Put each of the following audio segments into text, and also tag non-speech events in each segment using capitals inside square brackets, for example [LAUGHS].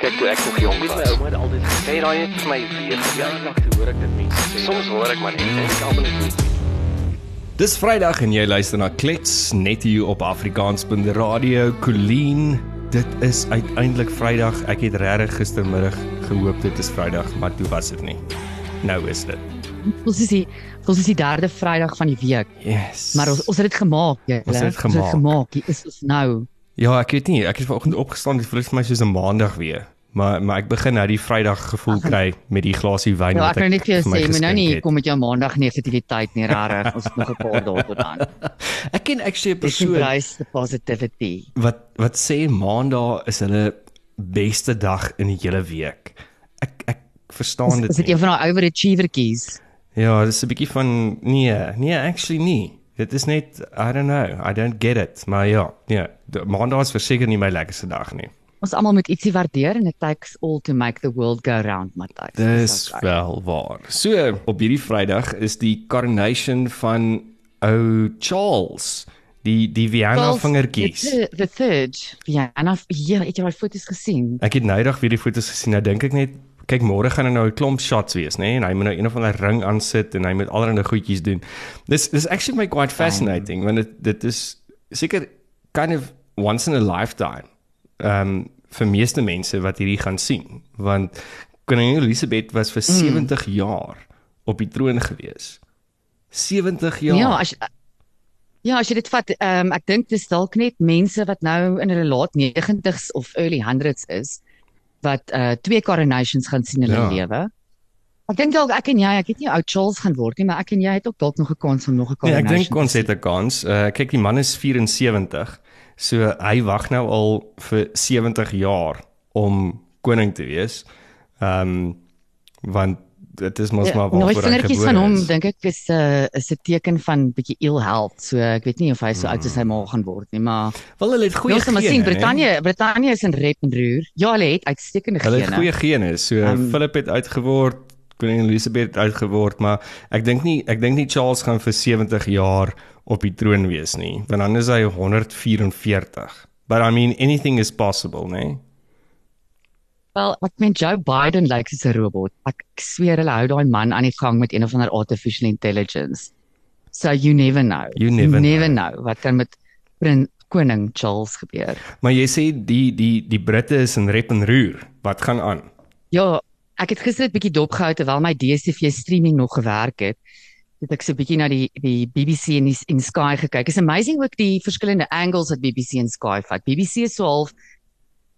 Kyk toe ek nog jonk was, my ouma het altyd gesê raai het vir my weer verjaardag toe hoor ek dit mense sê. Soms hoor ek maar net en ek almal net Dis Vrydag en jy luister na Klets net hier op Afrikaans.radio Radio Colleen. Dit is uiteindelik Vrydag. Ek het regtig gistermiddag gehoop dit is Vrydag, maar toe was dit nie. Nou is dit. Ons is die ons is die derde Vrydag van die week. Yes. Maar ons ons het dit gemaak, jy. Ons het dit gemaak. Ons het gemaak. Hier is ons nou. Ja, ek weet nie. Ek het vanoggend opgestaan, dit voel vir my soos 'n maandag weer. Maar maar ek begin nou die Vrydag gevoel kry met die glasie wyn ja, wat ek kan net vir jou sê, moet nou nie het. kom met jou maandag negativiteit nie, rarig. Ons het nog 'n paar dae tot dan. [LAUGHS] Ek ken actually 'n Persoon embrace the positivity. wat wat sê maandag is hulle beste dag in die hele week. Ek ek verstaan Is, dit is dit een van daai overachievertjies? Ja, dis 'n bietjie van nee, nee, actually nie. Dit is net I don't know. I don't get it. Maar ja, nee, die- maandag is verseker nie my lekkerste dag nie. Ons almal moet ietsie waardeer and it takes all to make the world go round, Matthys. Dis okay. wel waar. So, op hierdie Vrydag is die coronation van ou Charles, die die Vienna vingertjies. The, the third. En af ja, het jy al foto's gesien? Ek het nou eendag weer die foto's gesien. Nou dink ek net kyk môre gaan er nou 'n klomp shots wees, nê? Nee? En hy moet nou een of ander ring aansit en hy moet allerlei goedjies doen. Dis dis actually my quite fascinating want dit dit is seker kind of once in a lifetime. Ehm um, vir meeste mense wat hierdie gaan sien, want koningin Elizabeth was vir 70 mm. jaar op die troon gewees. 70 jaar. Ja, as Ja, as jy dit vat, ehm um, ek dink dis dalk net mense wat nou in hulle laat 90s of early 100s is wat uh twee coronations gaan sien in hulle Ja. lewe. Ek dink dalk ek en jy, ek het nie ou Charles gaan word nie, maar ek en jy het ook dalk nog 'n kans om nog 'n Nee, coronation. ek dink ons het 'n kans. Uh kyk, die man is 74. So hy wag nou al vir 70 jaar om koning te wees. Ehm um, want dit is mos maar Ja, Nooit waarvoor hy vingertjies gebore van hom dink ek is 'n uh, is 'n teken van bietjie ill health. So ek weet nie of hy so oud as hy Hmm. maar gaan word nie, maar Wel hulle het goeie ons gaan maar sien gene. Brittanje, Brittanje is in rep en roer. Ja, hulle het uitstekende Hulle het gene. goeie gene. So Um, Philip het uitgeword, koningin Elizabeth het uitgeword, maar ek dink nie ek dink nie Charles gaan vir 70 jaar op die troon wees nie, want dan is hy 144. But I mean anything is possible, né? Wel, ek meen Joe Biden lyk soos 'n robot. Ek, ek sweer hulle hou daai man aan die gang met een of ander artificial intelligence. So you never know. You never never know. wat kan met prin, koning Charles gebeur. Maar jy sê die die die Britte is in rep en roer. Wat gaan aan? Ja, ek het gister 'n bietjie dopgehou terwyl my DStv streaming nog gewerk het. Het ek so 'n bietjie na die die BBC en die en Sky gekyk. It's amazing ook die verskillende angles wat BBC en Sky vat. BBC is so half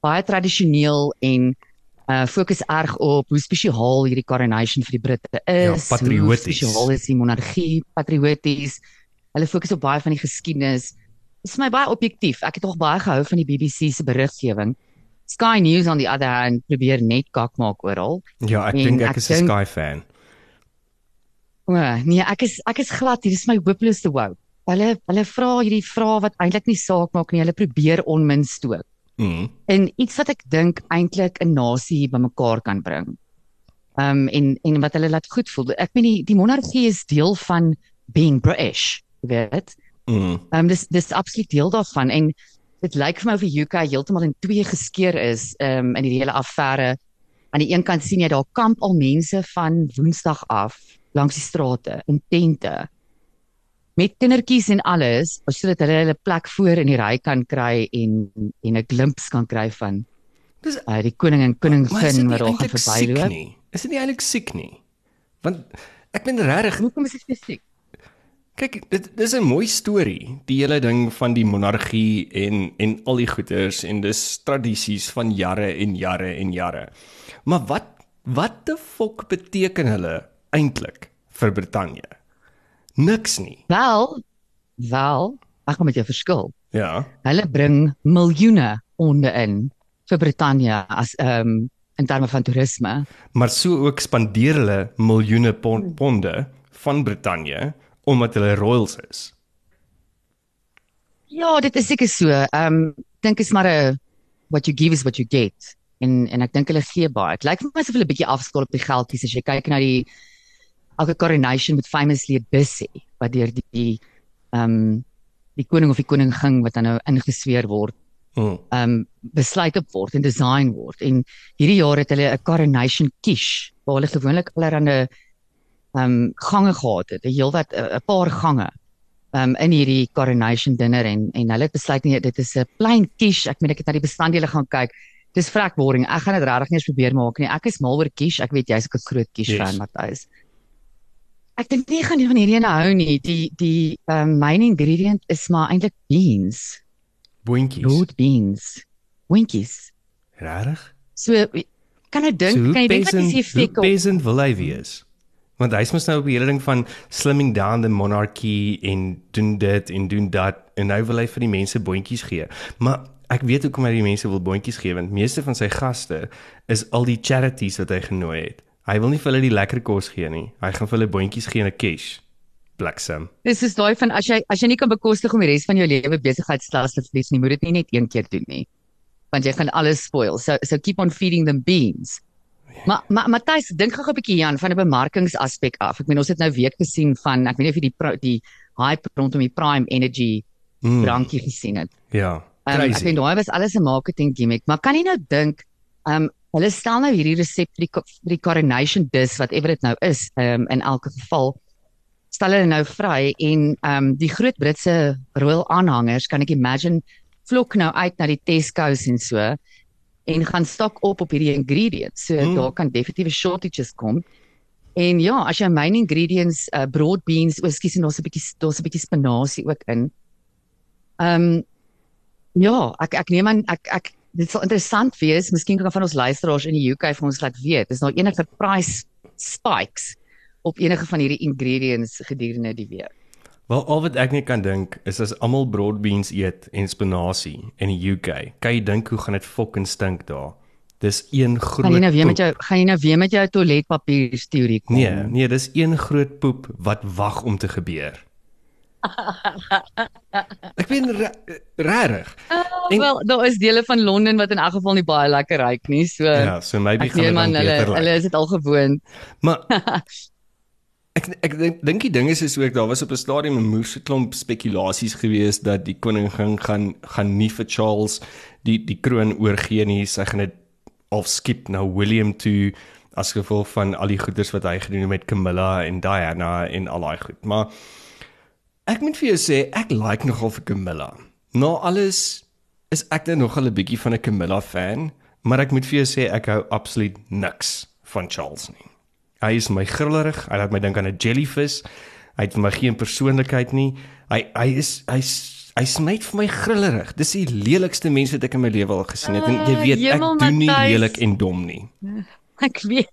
baie tradisioneel en uh fokus erg op hoe spesiaal hierdie coronation vir die Britte Ja, is. patrioties. Hoe spesiaal is die monargie, patrioties. Hulle fokus op baie van die geskiedenis. Dit is my baie objektief. Ek het nog baie gehou van die BBC se beriggewing. Sky News on the other hand probeer net kak maak oral. Ja, ek dink ek ek is 'n Sky fan. O, nee, ek is ek is glad, hier is my hopeloos te wou. Hulle hulle vra hierdie vrae wat eintlik nie saak maak nie. Hulle probeer onmin stook. Mm. En iets wat ek dink eintlik 'n nasie bymekaar kan bring. Um en en wat hulle laat goed voel. Ek meen die, die monargie is deel van being British, weet. Mm. Um dis dis absoluut deel daarvan en dit lyk vir my of die UK heeltemal in twee geskeur is um in hierdie hele affære. Aan die een kant sien jy daar kamp al mense van Woensdag af langs die strate in tente met kindertjies en alles sodat hulle hulle plek voor in die ry kan kry en en 'n glimps kan kry van Dis uh, die koning en koningin wat daar gaan siek verbyloop. Is dit nie eintlik siek nie? Want ek ben regtig Hoekom is dit spesifiek? kyk dit dis 'n mooi storie, die hele ding van die monargie en en al die goeters en dis tradisies van jare en jare en jare. Maar wat wat die fok beteken hulle eintlik vir Brittanje? Niks nie. Wel, wel, ek gaan met jou verskil. Ja. Hulle bring miljoene ponde in vir Brittanje as ehm um, in terme van toerisme. Maar so ook spandeer hulle miljoene pon ponde van Brittanje omdat hulle royals is. Ja, dit is seker so. Ehm um, dink is maar 'n what you give is what you get. En en ek dink hulle gee baie. Dit lyk vir my asof hulle 'n bietjie afskol op die geldjies as jy kyk na die elke coronation met famously 'n busy wat deur die ehm um, die koning of die koningin wat dan nou ingesweer word Mm. um besluit op word en design word. En hierdie jaar het hulle 'n coronation quiche waar hulle gewoonlik allerlei um gange gehad het, 'n heelwat 'n 'n paar gange um in hierdie coronation dinner en en hulle het besluit nee, dit is 'n plain quiche. Ek meen ek het na die bestanddele gaan kyk. Dis vrek boring. Ek gaan dit regtig nie eens probeer maak nie. Ek is mal oor quiche. Ek weet jy's ook 'n groot quiche Yes. fan, Matthys. Ek dink nie ek gaan nie van hierdie ene hou nie. Die die um main ingredient is maar eintlik beans, Boontjies. root beans. Winkies. Regtig? So kan ek dink, hoe kan jy dink wat is die effek op peasant wil hy wees? Want hy's mos nou op die hele ding van slimming down the monarchy en doen dit en doen dat en nou wil hy vir die mense boontjies gee. Maar ek weet hoekom hy die mense wil boontjies gee want meeste van sy gaste is al die charities wat hy genooi het. Hy wil nie vir hulle die lekker kos gee nie. Hy gaan vir hulle boontjies gee in 'n cash. Bliksem. Dis is daai van as jy as jy nie kan bekostig om die res van jou lewe besigheidsklas te verlies nie, moet dit nie net een keer doen nie. Want jy gaan alles spoil. So so keep on feeding them beans. Maar maar Matthys, dink gou 'n bietjie Jan van 'n bemarkingsaspek af. Ek meen ons het nou week gesien van ek weet nie of jy die pro- die hype rondom die Prime Energy Mm, drankie gesien het. ja. Um, ek Crazy. weet daai was alles 'n marketing gimmick, maar kan jy nou dink, um hulle stel nou hierdie resep vir die, vir die coronation dis whatever dit nou is, um in elke geval stel hulle nou vry en um die groot Britse royal aanhangers kan ek imagine vlok nou uit na die Tesco's en so en gaan stok op op hierdie ingredients. So Mm. daar kan definitiewe shortages kom. En ja, as jy main ingredients uh, broad beans, o, skus en daar's 'n bietjie daar's 'n bietjie spinasie ook in. Ehm um, ja, ek ek neem aan ek ek dit sal interessant wees. Miskien kan van ons luisteraars in die UK vir ons laat weet. Is daar enige price spikes op enige van hierdie ingredients gedurende die week? Wel al wat ek net kan dink is as almal broad beans eet en spinasie in die UK, kan jy dink hoe gaan dit fucking stink daar. Dis een groot Gaan jy nou weer met poep. jou gaan jy nou weer met jou toiletpapier teorie kom? Nee, nee, dis een groot poep wat wag om te gebeur. [LAUGHS] Ek ben regtig. Oh, En- wel, daar is dele van Londen wat in elk geval nie baie lekker ruik nie. So Ja, so maybe gaan neem dan hulle beter lyk. hulle is dit al gewoond. Maar [LAUGHS] ek ek dink dink die ding is is ook daar was op 'n stadium 'n moerse klomp spekulasies gewees dat die koning gaan gaan gaan nie vir Charles die die kroon oorgee nie. Sy gaan dit of skip na William toe as gevolg van al die goeders wat hy gedoen het met Camilla en Diana en al daai goed. Maar ek moet vir jou sê ek like nogal vir Camilla. Nou alles is ek nou nogal 'n bietjie van 'n Camilla fan, maar ek moet vir jou sê ek hou absoluut niks van Charles nie. Hy is my grillerig, hy laat my dink aan 'n jellyfish. Hy het vir my geen persoonlikheid nie. Hy hy is hy's hy smyt vir my grillerig. Dis die lelikste mens wat ek in my lewe al gesien het en jy Ah, weet ek jemel, doen nie Matthys. lelik en dom nie. [LAUGHS] Ek weet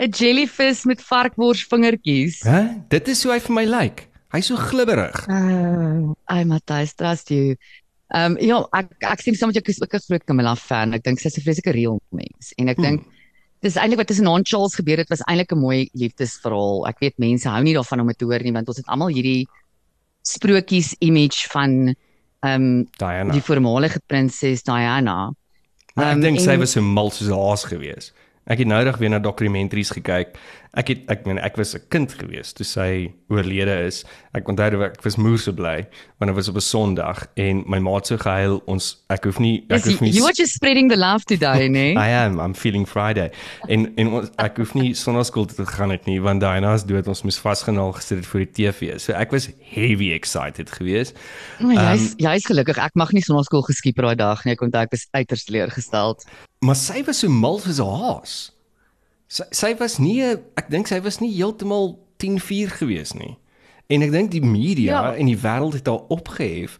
'n jellyfish met varkworsvingertjies. Hæ? Dit is hoe hy vir my lyk. Hy's so glibberig. Uh, I Matthys, trust you. Ehm um, ja, ek ek sien soms ek is ook 'n groot Camilla fan. Ek dink sy's 'n vreeslike real mens en ek Hmm. dink dis eintlik wat tussen haar en Charles gebeur het was eintlik 'n mooi liefdesverhaal. Ek weet mense hou nie daarvan om dit te hoor nie want ons het almal hierdie sprokies image van ehm um, Diana. die voormalige prinses Diana. Maar ek Ehm, dink sy was so mal soos 'n haas gewees. Ek het noudag weer na dokumentaries gekyk. Ek het ek meen ek was 'n kind gewees toe sy oorlede is. Ek onthou ek was moer so bly want dit was op 'n Sondag en my maat so gehuil ons ek hoef nie ek Yes, hoef nie you are just spreading the love today, [LAUGHS] nee. I am I'm feeling Friday. En en ons, ek hoef nie sonnaskool toe te gaan het nie want Diana is dood. Ons moes vasgenaal gesit het voor die TV. So ek was heavy excited geweest. Maar jy's jy's gelukkig. Ek mag nie sonnaskool geskiep daai dag nie. Ek onthou ek was uiters teleurgesteld. Maar sy was so mal soos 'n haas. Sy sy was nie ek dink sy was nie heeltemal 10-4 gewees nie. En ek dink die media Ja. en die wêreld het haar opgehef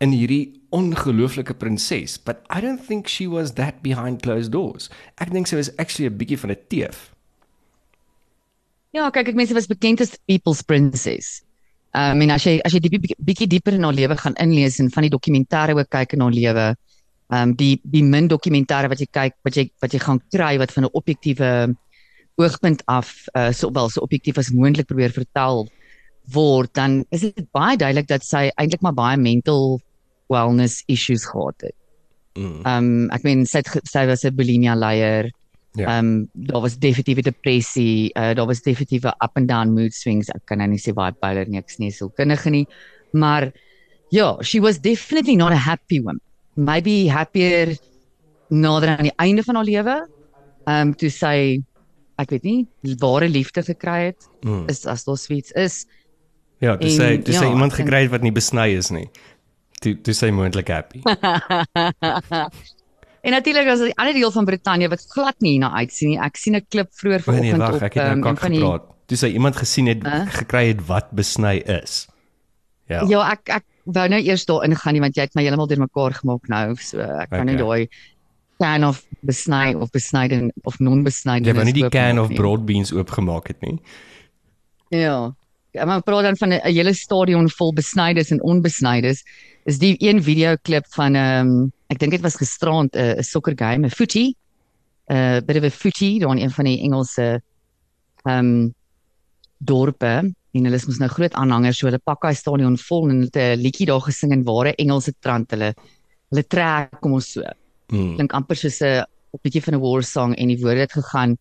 in hierdie ongelooflike prinses, but I don't think she was that behind closed doors. Ek dink sy was actually 'n bietjie van 'n teef. Ja, kyk, ek mense was bekend as People's Princess. Um, en as jy as jy die bietjie dieper in haar lewe gaan inlees en van die dokumentêre ook kyk in haar lewe, ehm um, die die min dokumentêre wat jy kyk, wat jy wat jy gaan kry wat van 'n objektiewe oogpunt af uh, so wel so objektief as moontlik probeer vertel word, dan is dit baie duidelik dat sy eintlik maar baie mental wellness issues gehad het. Mm. Ehm um, ek meen sy het, sy was 'n bulimia leier. Ja. Ehm um, daar was definitiewe depressie, uh, daar was definitiewe up and down mood swings. Ek kan nou nie sê baie bipolar nie, ek is nie so kundige nie, maar ja, she was definitely not a happy woman. Maybe happier nader aan die einde van haar lewe. Ehm um, toe sy ek weet nie, ware liefde gekry het. Mm. Is as daar sweets is. Ja, dis En, sê dis ja, sê iemand gekry het wat nie besny is nie. Toe toe sê moontlik happy. [LAUGHS] en natuurlik is die ander deel van Brittanje wat glad nie hierna uitsien nie. Ek sien 'n klip vroeër nee, vanoggend wag, op ek het nou ehm, kak een van die- gepraat. Toe sê iemand gesien het Hæ? gekry het wat besny is. Ja. Ja, ek ek wou nou eers daarin gaan nie want jy het my heeltemal deurmekaar gemaak nou. So ek kan nie Okay. daai can of besny of besnyden of non-besnyden. Jy wou nie die can of broad beans oopgemaak het nie. Ja. Ja, maar praat dan van 'n 'n hele stadion vol besnydes en onbesnydes. Is die een videoklip van ehm um, ek dink dit was gisterand 'n 'n soccer game, 'n footy. 'n uh, bit of a footy daar in een van die Engelse ehm um, dorpe en hulle is mos nou groot aanhangers so hulle pak daai stadion vol en hulle het 'n liedjie daar gesing in ware Engelse trant. Hulle hulle trek kom ons so Hmm. klink amper soos 'n 'n bietjie van 'n war song en die woorde het gegaan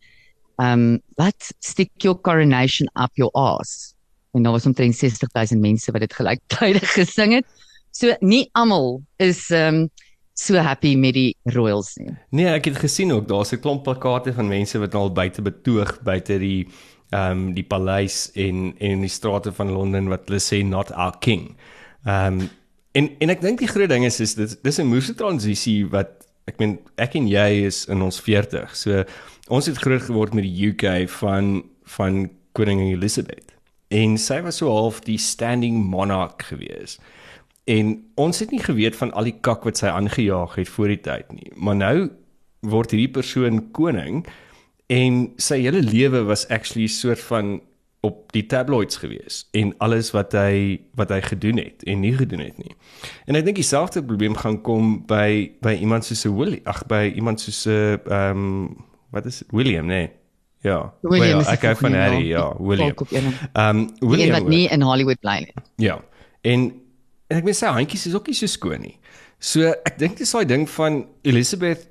um what stick your coronation up your ass en daar was omtrent 60000 mense wat dit gelyktydig [LAUGHS] gesing het. So nie almal is um so happy met die royals nie. Nee, ek het gesien ook daar's 'n klomp plakate van mense wat al buite betoog buite die ehm um, die paleis en en die strate van Londen wat hulle sê not our king. Ehm um, en en ek dink die groot ding is is dit dis 'n moeëse transisie wat ek meen ek en jy is in ons 40. So ons het groot geword met die UK van van koningin Elizabeth. En sy was so half die standing monarch gewees. En ons het nie geweet van al die kak wat sy aangejaag het voor die tyd nie. Maar nou word hierdie persoon koning en sy hele lewe was actually soort van op die tabloids gewees en alles wat hy wat hy gedoen het en nie gedoen het nie. En ek dink dieselfde probleem gaan kom by by iemand soos 'n Willie, ag by iemand soos 'n ehm um, wat is dit? William, nee. Ja. William Well, die ek hou van Harry, ja. ja, William. Ehm um, die William wat ook. nie in Hollywood bly nie Ja. En en ek meen sy handjies is ook nie so skoon nie. So ek dink dis daai ding van Elizabeth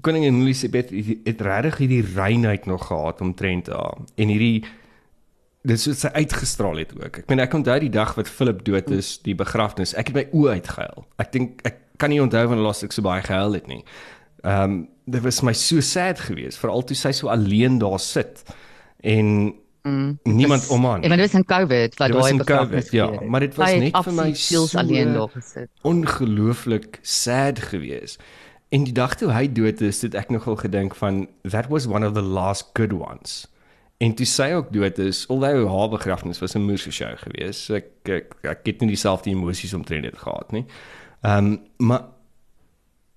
koningin Elizabeth het, regtig hierdie reinheid nog gehad omtrent haar en hierdie dis wat sy uitgestraal het ook. Ek meen ek onthou die dag wat Philip dood is, die begrafnis. Ek het my oë uitgehuil. Ek dink ek kan nie onthou wanneer laas ek so baie gehuil het nie. Ehm um, dit was my so sad geweest, veral toe sy so alleen daar sit en mm. niemand Dis- om haar. Ja, maar dit was in COVID wat was daai begrafnis COVID, ja, het. maar dit was het net vir my steels so- alleen daar gesit ongelooflik sad gewees. En die dag toe hy dood is, het ek nogal gedink van that was one of the last good ones. En toe sy ook dood is, alhoewel haar begrafnis was 'n moeëse show geweest. So ek, ek ek het nie dieselfde emosies omtrent dit gehad nie. Ehm um, maar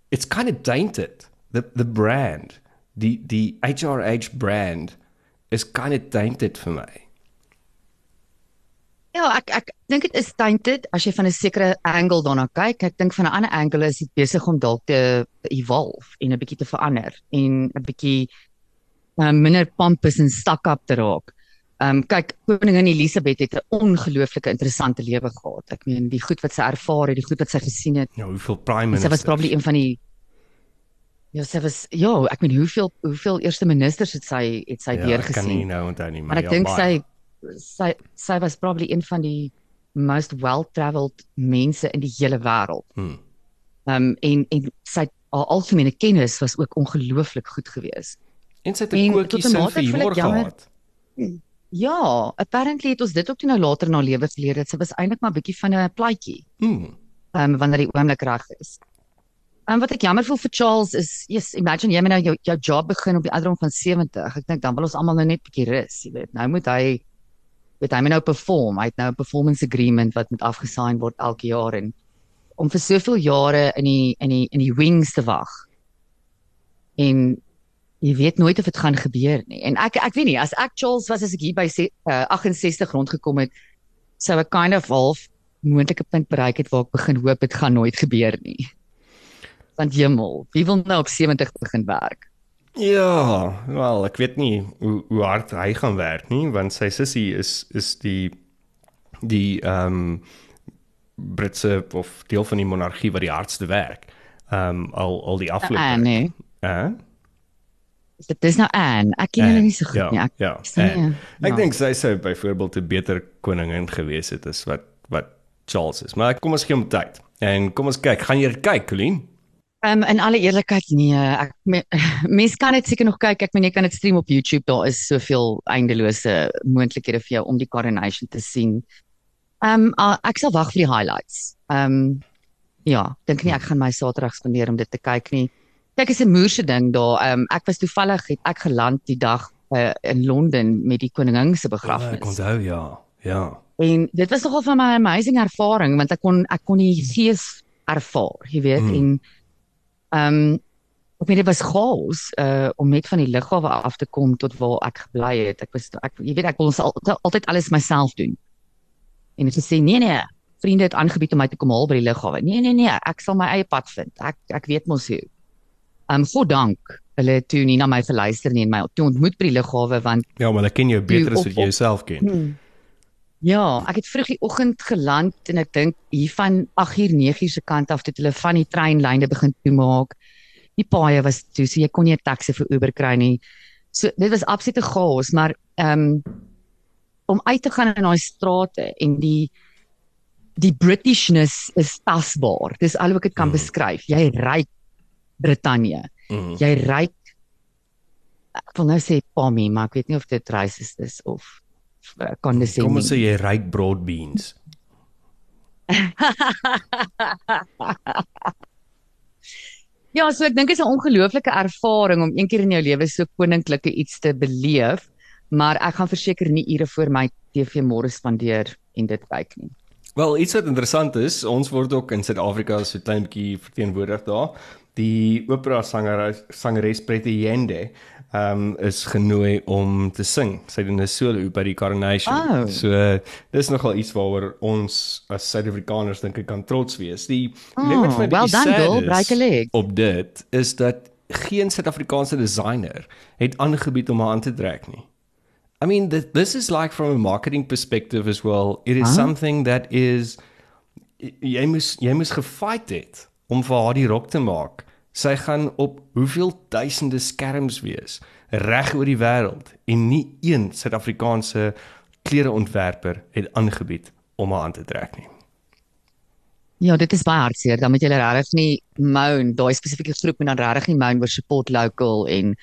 it's kind of tainted. The the brand, die die HRH brand is kind of tainted vir my. Ja, ek ek dink dit is tainted as jy van 'n sekere angle daarna kyk. Ek dink van 'n ander angle is dit besig om dalk te evolve en 'n bietjie te verander en 'n bietjie um, minder pompous en stuck up te raak. Ehm um, kyk, koningin Elisabeth het 'n ongelooflike interessante lewe gehad. Ek meen die goed wat sy ervaar het, die goed wat sy gesien het. Ja, hoeveel prime ministers. Sy was probably een van die Ja, sy was ja, ek meen hoeveel hoeveel eerste ministers het sy het sy ja, deur ek kan nie gesien. nou onthou nie, maar, Maar ek ja, dink baie. sy sy sy was probably een van die most well-traveled mense in die hele wêreld. Hmm. Um, en en sy haar algemene kennis was ook ongelooflik goed geweest. En sy het 'n kookie sin vir humor gehad. Ja, apparently het ons dit ook toe nou later in haar lewe geleer dat sy was eintlik maar bietjie van 'n plaatjie. Hmm. ehm um, wanneer die oomblik reg is. En wat ek jammer voel vir Charles is, yes, imagine jy moet nou jou jou job begin op die ouderdom van 70. Ek dink dan wil ons almal nou net bietjie rus, jy weet. Nou moet hy weet hy moet nou perform. Hy het nou 'n performance agreement wat moet afgesign word elke jaar en om vir soveel jare in die in die in die wings te wag. En jy weet nooit of dit gaan gebeur nie. En ek ek weet nie, as ek Charles was as ek hier by uh, 68 rondgekom het, sou ek kind of half moontlike punt bereik het waar ek begin hoop dit gaan nooit gebeur nie. Want jemmel, wie wil nou op 70 begin werk? Ja, wel, ek weet nie hoe hoe hard hy gaan werk nie, want sy sussie is is die die ehm um, Britse of deel van die monargie wat die hardste werk. Ehm um, al al die afloop. Ah, nee. Hè? Dit is nou Anne. Ek ken hulle nie so goed ja, nie. Ek ja. Anne. ja. Ek dink sy sou byvoorbeeld 'n beter koningin gewees het as wat wat Charles is. Maar kom ons gee hom tyd. En kom ons kyk, gaan jy dit kyk, Colleen? Ehm um, in alle eerlikheid nee, ek me, [LAUGHS] mens kan dit seker nog kyk. Ek meen jy kan dit stream op YouTube. Daar is soveel eindelose moontlikhede vir jou om die coronation te sien. Ehm um, uh, ek sal wag vir die highlights. Ehm um, ja, dink nie ek gaan my Saterdag spandeer om dit te kyk nie. Kyk, is 'n moerse ding daar. Ehm um, ek was toevallig het ek geland die dag uh, in Londen met die koningin se begrafnis. Ja, ek onthou ja. Ja. En dit was nogal vir my 'n amazing ervaring want ek kon ek kon die gees ervaar, jy weet, mm. en ehm um, ek weet dit was chaos uh om net van die lughawe af te kom tot waar ek gebly het. Ek was ek jy weet ek wil al, altyd alles myself doen. En dit sê nee nee, vriende het aangebied om my te kom haal by die lughawe. Nee nee nee, ek sal my eie pad vind. Ek ek weet mos hoe. Ehm um, God dank hulle toe nie na my verluister nie en my toe ontmoet by die lughawe want Ja, maar hulle ken jou beter as wat jy jouself ken. Hmm. Ja, ek het vroeg die oggend geland en ek dink hier van 8uur 9uur se kant af het hulle van die treinlyne begin toemaak. Die paaie was toe, so jy kon nie 'n taxi vir Uber kry nie. So dit was absolute chaos, maar ehm um, om uit te gaan in daai strate en die die Britishness is tasbaar. Dis al wat ek dit kan mm. beskryf. Jy ry Brittanje. Mm. Jy ry ek wil nou sê pommy, maar ek weet nie of dit racist is of condescending. Kom ons sê jy ryk broad beans. [LAUGHS] ja, so ek dink dit is 'n ongelooflike ervaring om een keer in jou lewe so koninklike iets te beleef, maar ek gaan verseker nie ure voor my TV môre spandeer en dit kyk nie. Wel, iets wat interessant is, ons word ook in Suid-Afrika so klein bietjie verteenwoordig daar. Die opera sanger sangeres Pretty Yende um, is genooi om te sing. Sy doen 'n solo by die coronation. Oh. So dis nogal iets waaroor ons as Suid-Afrikaners dink ek kan trots wees. Die oh, limit van die well done, break a leg. Op dit is dat geen Suid-Afrikaanse designer het aangebied om haar aan te trek nie. I mean th this is like from a marketing perspective as well. It is huh? something that is jy moet jy moet gefight het om vir haar die rok te maak. Sy gaan op hoeveel duisende skerms wees reg oor die wêreld en nie een Suid-Afrikaanse klereontwerper het aangebied om haar aan te trek nie. Ja, dit is baie hartseer. Dan moet jy regtig nie moan, daai spesifieke groep moet dan regtig nie moan oor support local en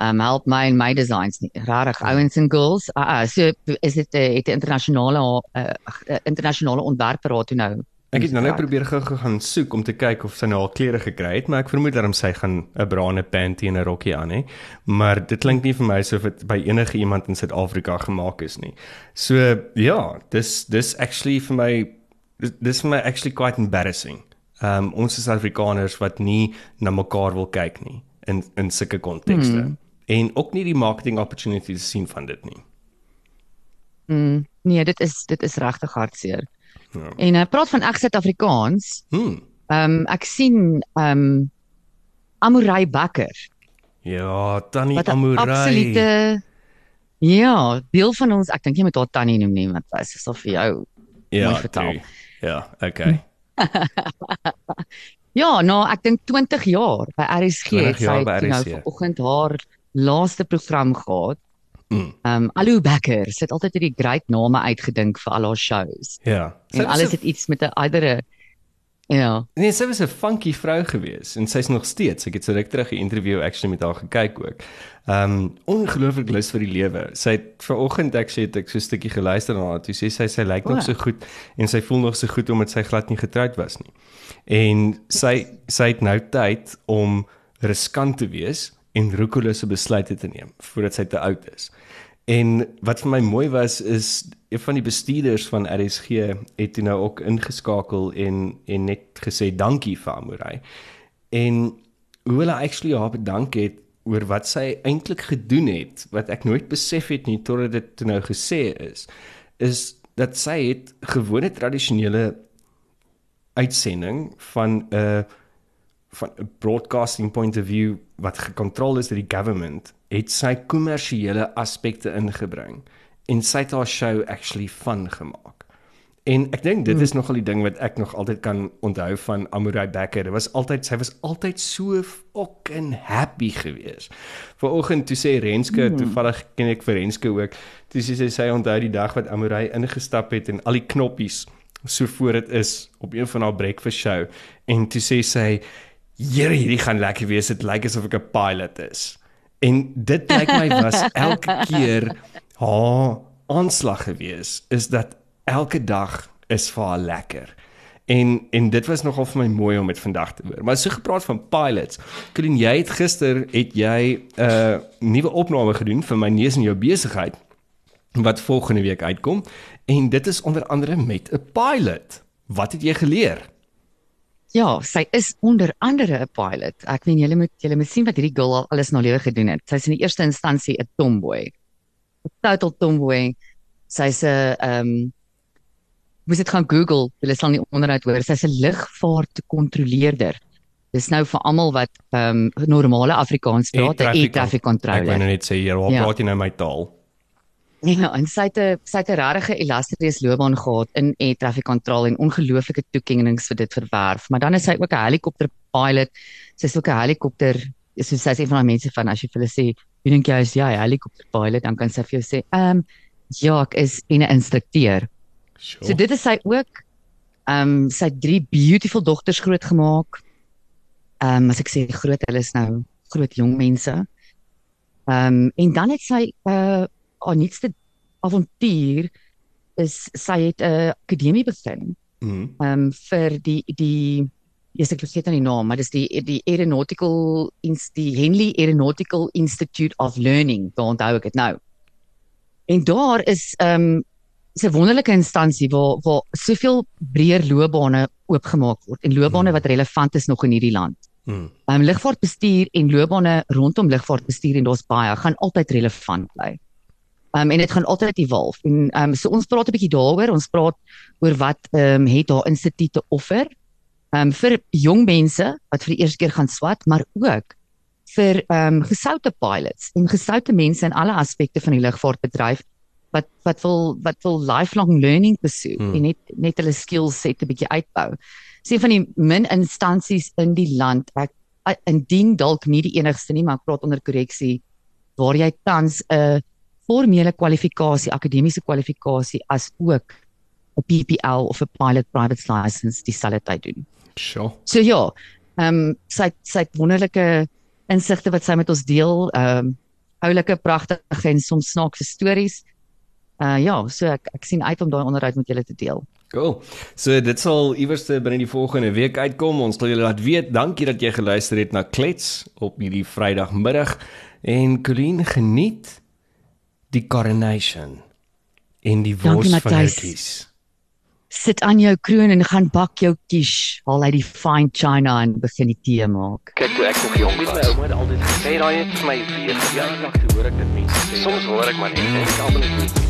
um help my in my designs nie. Regtig ouens en girls. Ah, uh, so is dit uh, het 'n internasionale uh, uh, internasionale ontwerper raad toe nou Ek het nou net probeer gou gaan soek om te kyk of sy nou al klere gekry het, maar ek vermoed dat hom sy gaan 'n brane panty en 'n rokkie aan hê. Maar dit klink nie vir my asof dit by enige iemand in Suid-Afrika gemaak is nie. So ja, dis dis actually vir my dis vir my actually quite embarrassing. Um ons is Afrikaners wat nie na mekaar wil kyk nie in in sulke kontekste. Hmm. En ook nie die marketing opportunities sien van dit nie. Mm, nee, dit is dit is regtig hartseer. Ja. En uh, praat van ek Suid-Afrikaans. Hmm. Ehm um, ek sien ehm um, Amurai Bakker. Ja, Tannie Amurai. Absolute Ja, deel van ons, ek dink jy moet haar Tannie noem nie, want sy is al vir jou. Ja, vertel. Ja, okay. [LAUGHS] ja, nou ek dink 20 jaar by RSG het sy nou vanoggend haar laaste program gehad. Mm. Um Alu Becker sit altyd hierdie great name uitgedink vir al haar shows. Ja. En alles het iets met 'n either ja. Nee, sy was 'n funky vrou gewees en sy's nog steeds. Ek het so ruk terug 'n interview actually met haar gekyk ook. Um ongelooflik lus vir die lewe. Sy het vanoggend ek sê ek so 'n stukkie geluister na haar. Toe sê sy sy lyk nog so goed en sy voel nog so goed omdat sy glad nie getroud was nie. En sy sy het nou tyd om riskant te wees en roekelose besluite te neem voordat sy te oud is. En wat vir my mooi was is een van die bestuurders van RSG het toe nou ook ingeskakel en en net gesê dankie vir Amurai. En hoe hulle actually haar bedank het oor wat sy eintlik gedoen het wat ek nooit besef het nie totdat dit toe nou gesê is is dat sy het gewone tradisionele uitsending van 'n uh, van 'n broadcasting point of view wat gekontrole is deur die government, het sy kommersiële aspekte ingebring en sy het haar show actually fun gemaak. En ek dink dit is hmm. nogal die ding wat ek nog altyd kan onthou van Amurai Becker. Dit was altyd sy was altyd so fucking happy geweest. Vanoggend toe sê Renske, hmm. toevallig ken ek vir Renske ook, toe sê sy sy onthou die dag wat Amurai ingestap het en al die knoppies so voor dit is op een van haar breakfast show en toe sê sy Here hierdie gaan lekker wees dit lyk asof ek 'n pilot is en dit lyk my was [LAUGHS] elke keer haar aanslag gewees is dat elke dag is vir haar lekker En en dit was nogal vir my mooi om met vandag te hoor. Maar so gepraat van pilots. Colin, jy het gister het jy 'n uh, nuwe opname gedoen vir my neus en jou besigheid wat volgende week uitkom en dit is onder andere met 'n pilot. Wat het jy geleer? Ja, sy is onder andere 'n pilot. Ek meen julle moet julle moet sien wat hierdie girl al alles na lewe gedoen het. Sy's in die eerste instansie 'n tomboy. 'n Total tomboy. Sy's 'n ehm um, moes dit gaan Google, hulle sal nie onderhoud hoor. Sy's 'n lugvaart kontroleerder. Dis nou vir almal wat ehm um, normale Afrikaans praat, 'n air traffic controller. Ek wou net sê hier, waar ja. praat jy nou my taal? Ja, en sy het 'n sy het 'n regte illustrious loopbaan gehad in air traffic control en ongelooflike toekennings vir dit verwerf. Maar dan is sy ook 'n helikopter pilot. Sy's ook 'n helikopter, soos sy sê van die mense van as jy vir hulle sê, "Wie dink jy is jy, helikopter pilot?" dan kan sy vir jou sê, "Ehm um, ja, ek is 'n instrukteur." Sure. So dit is sy ook. Ehm um, sy het drie beautiful dogters grootgemaak. Ehm um, as ek sê groot, hulle is nou groot jong mense. Ehm um, en dan het sy 'n uh, haar nuutste avontuur is sy het 'n uh, akademie begin. Mhm. Ehm mm. um, vir die die Yes, ek vergeet nie die naam, maar dis die die Aeronautical die Henley Aeronautical Institute of Learning, daar onthou ek dit nou. En daar is ehm um, 'n wonderlike instansie waar waar soveel breër loopbane oopgemaak word en loopbane hmm. wat relevant is nog in hierdie land. Hmm. Um, lugvaartbestuur en loopbane rondom lugvaartbestuur en daar's baie gaan altyd relevant bly. Um, en dit gaan altyd evolve. En um, so ons praat 'n bietjie daaroor. Ons praat oor wat ehm um, het daar instituie offer um, vir jong mense wat vir die eerste keer gaan swat, maar ook vir ehm um, gesoute pilots en gesoute mense in alle aspekte van die lugvaartbedryf wat wat wil wat wil lifelong learning pursue hmm. en net net hulle skills set 'n bietjie uitbou. Sien van die min instansies in die land ek indien dalk nie die enigste nie maar ek praat onder korreksie waar jy tans 'n formele kwalifikasie akademiese kwalifikasie as ook 'n PPL of 'n pilot private license dieselfde tyd doen. Sure. So ja, ehm um, sy sy wonderlike insigte wat sy met ons deel, ehm um, oulike pragtige en soms snaakse stories uh ja, so ek ek sien uit om daai onderhoud met julle te deel. Cool. So dit sal iewers binne die volgende week uitkom. Ons wil julle laat weet. Dankie dat jy geluister het na Klets op hierdie Vrydagmiddag en Colleen geniet die coronation in die wors van Matthijs. Sit aan jou kroon en gaan bak jou quiche. Haal uit die fine china en begin die tee maak. Kyk toe ek nog jong was, my ouma het altyd gesê daai het vir my weer jaar lank hoor ek dit mense sê. Soms hoor ek maar net en ek almal net